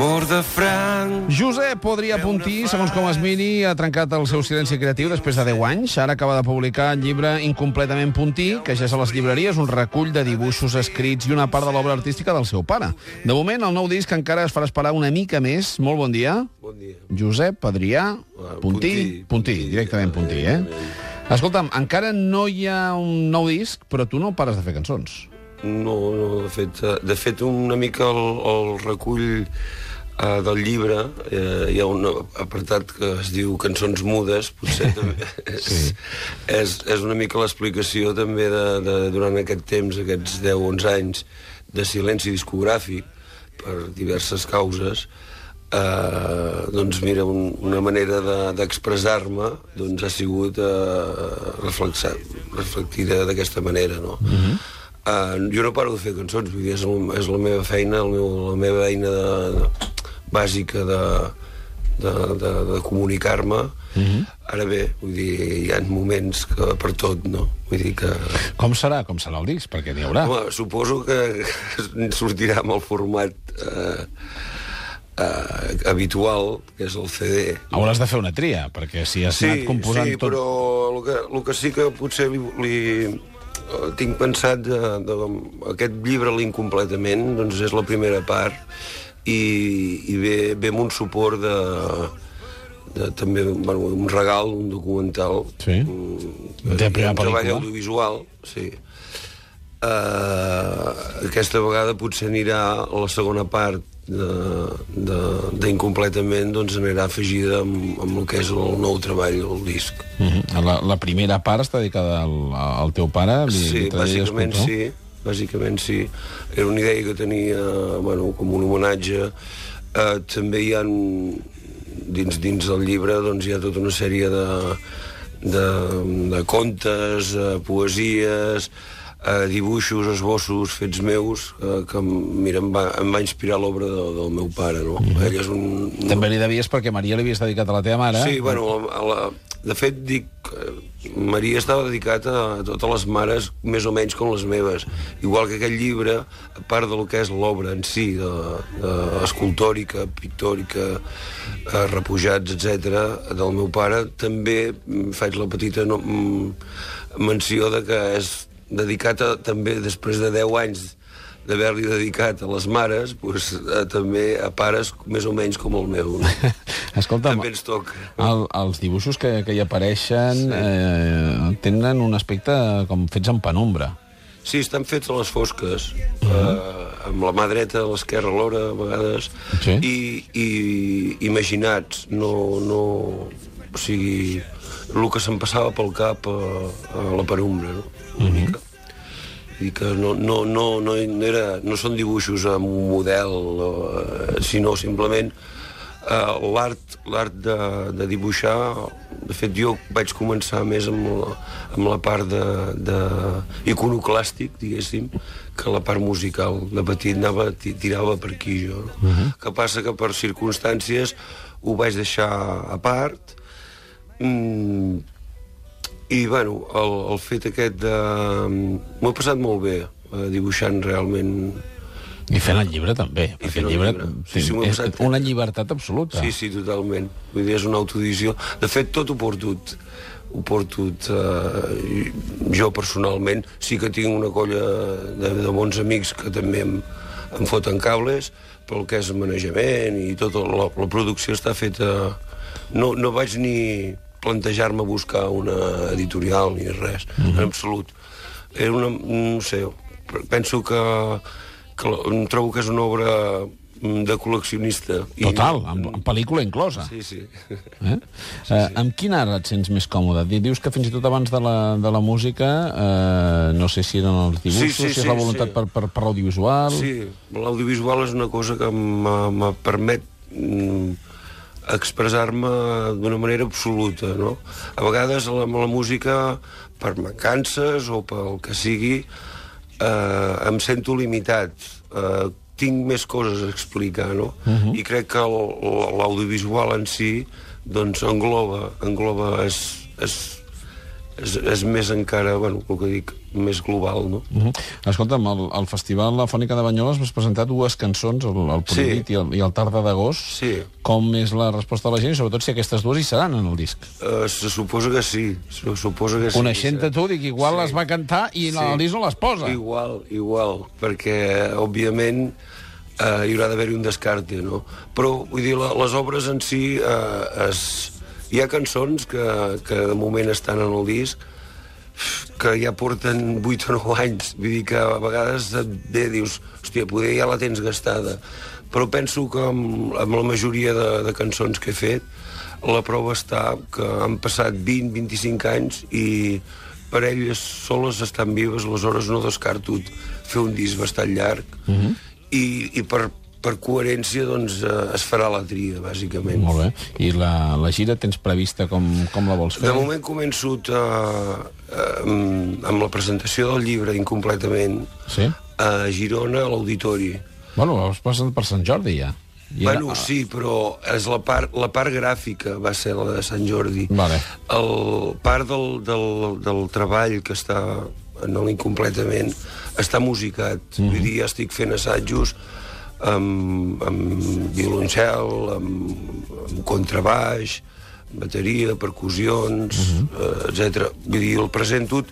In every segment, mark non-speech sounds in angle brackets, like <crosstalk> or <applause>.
Amor de franc... Josep podria Puntí, segons com es miri, ha trencat el seu silenci creatiu després de 10 anys. Ara acaba de publicar el llibre Incompletament Puntí, que ja és a les llibreries, un recull de dibuixos escrits i una part de l'obra artística del seu pare. De moment, el nou disc encara es farà esperar una mica més. Molt bon dia. Bon dia. Josep Adrià Ah, Puntí. Puntí, Puntí, Puntí, directament Puntí, eh? Escolta'm, encara no hi ha un nou disc, però tu no pares de fer cançons. No, no, de fet, eh, de fet una mica el, el recull eh, del llibre eh, hi ha un apartat que es diu Cançons mudes, potser <laughs> també és, Sí. és, és una mica l'explicació també de, de, durant aquest temps, aquests 10-11 anys de silenci discogràfic per diverses causes eh, doncs mira, un, una manera de- d'expressar-me doncs ha sigut eh, reflexar, reflectida d'aquesta manera, no? Mm -hmm. Uh, jo no paro de fer cançons, vull dir, és, el, és la meva feina, el meu, la meva eina de, de, bàsica de, de, de, de comunicar-me. Mm -hmm. Ara bé, vull dir, hi ha moments que per tot, no? Vull dir que... Com serà? Com serà el disc? Perquè n'hi haurà. Home, suposo que <laughs> sortirà amb el format eh, eh, habitual, que és el CD. Hauràs de fer una tria, perquè si has anat composant sí, tot... però el que, el que sí que potser li, li tinc pensat de, de, aquest llibre l'incompletament doncs és la primera part i, i ve, ve amb un suport de, de també bueno, un regal, un documental Sí. mm, De primera un treball pel·lícula. audiovisual sí Uh, aquesta vegada potser anirà a la segona part de- de- d'incompletament doncs anirà afegida amb, amb el que és el nou treball, el disc. Uh -huh. la, la primera part està dedicada al, al teu pare? li- Sí, li bàsicament sí, bàsicament sí. Era una idea que tenia, bueno, com un homenatge. Uh, també hi ha dins, dins del llibre doncs hi ha tota una sèrie de, de, de contes, uh, poesies, uh, dibuixos, esbossos fets meus uh, que mira, em, va, em va inspirar l'obra de, del meu pare. No? Mm -hmm. Ell és un, També li devies perquè Maria l'havies dedicat a la teva mare. Sí, bueno, a la, de fet, dic, eh, Maria estava dedicat a totes les mares més o menys com les meves. Igual que aquest llibre, a part del que és l'obra en si, de, de escultòrica, pictòrica, eh, repujats, etc del meu pare, també mm, faig la petita no, mm, menció de que és dedicat a, també, després de 10 anys d'haver-li dedicat a les mares, doncs, a, també a pares més o menys com el meu. No? <laughs> Escolta'm, També ens toca. el, els dibuixos que, que hi apareixen sí. eh, tenen un aspecte com fets en penombra. Sí, estan fets a les fosques, uh -huh. eh, amb la mà dreta a l'esquerra alhora, a vegades, Sí. i, i imaginats, no, no... O sigui, el que se'm passava pel cap a, a la penumbra, no? Una uh -huh. mica. I que no, no, no, no, era, no són dibuixos amb un model, eh, sinó simplement eh, l'art l'art de, de dibuixar de fet jo vaig començar més amb la, amb la part de, de iconoclàstic diguéssim que la part musical de petit anava, ti- tirava per aquí jo no? uh -huh. que passa que per circumstàncies ho vaig deixar a part mm, i bueno el, el fet aquest de m'ho he passat molt bé eh, dibuixant realment I fent el llibre també, perquè fent el llibre, llibre. Sí, sí, és passat. una llibertat absoluta. Sí, sí, totalment. Vull dir, és una autoedició. De fet, tot ho porto, ho porto eh, jo personalment. Sí que tinc una colla de, de bons amics que també em, em foten cables, però el que és manejament i tota la, la producció està feta... No, no vaig ni plantejar-me buscar una editorial ni res, mm -hmm. en absolut. Era una... no sé, penso que, que la- trobo que és una obra mm, de col·leccionista. I- Total, amb, amb pel·lícula inclosa. Sí, sí. Eh? Sí, eh, amb quin art et sents més còmode? Di- Dius que fins i tot abans de la, de la música, eh, no sé si eren els dibuixos, Sí, sí, si és la sí, voluntat sí. per, per, per l'audiovisual... Sí, l'audiovisual és una cosa que me me permet mm, expressar-me d'una manera absoluta, no? A vegades la, la música, per mancances o pel que sigui, eh, em sento limitat. Eh, tinc més coses a explicar, no? Uh -huh. I crec que l'audiovisual en si doncs engloba, engloba és, és, és, és més encara, bueno, el que dic, més global, no? Uh -huh. Escolta'm, al, al Festival La Fònica de Banyoles vas presentar dues cançons, el, el Prohibit Sí. i, el, i el Tarda d'agost. Sí. Com és la resposta de la gent i sobretot si aquestes dues hi seran en el disc? Uh, se suposa que sí, se suposa que sí. Coneixent-te tu, dic, igual Sí. les va cantar i sí. el disc no les posa. Igual, igual, perquè, òbviament, eh, hi haurà d'haver-hi un descarte, no? Però, vull dir, la, les obres en si, eh, es, hi ha cançons que, que de moment estan en el disc que ja porten 8 o 9 anys. Vull dir que a vegades et ve, dius, hòstia, poder ja la tens gastada. Però penso que amb, amb la majoria de, de cançons que he fet, la prova està que han passat 20-25 anys i per elles soles estan vives, aleshores no descarto fer un disc bastant llarg uh -huh. i, i per, per coherència doncs, eh, es farà la tria, bàsicament. Molt bé. I la, la gira tens prevista com, com la vols fer? De moment començo a, a, amb, la presentació del llibre incompletament Sí? a Girona, a l'Auditori. Bueno, has passat per Sant Jordi, ja. I Bueno, ara- sí, però és la part, la part gràfica va ser la de Sant Jordi. Vale. El part del, del, del treball que està en l'incompletament està musicat. Mm -hmm. Vull dir, ja estic fent assajos amb, amb violoncel, amb, amb contrabaix, bateria, percussions, mm -hmm. etc. Vull dir, el presento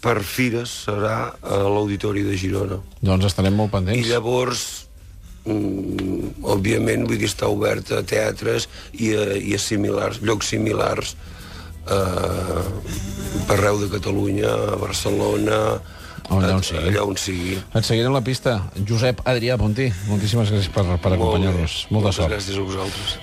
per fires serà a l'Auditori de Girona. Doncs estarem molt I pendents. llavors, mm, òbviament, vull dir, està obert a teatres i a, i a similars, llocs similars eh, per arreu de Catalunya, a Barcelona, Allà on sigui. allà on sigui. Et seguirem la pista. Josep Adrià Pontí, moltíssimes gràcies per, per acompanyar-nos. Molta Moltes sort. gràcies a vosaltres.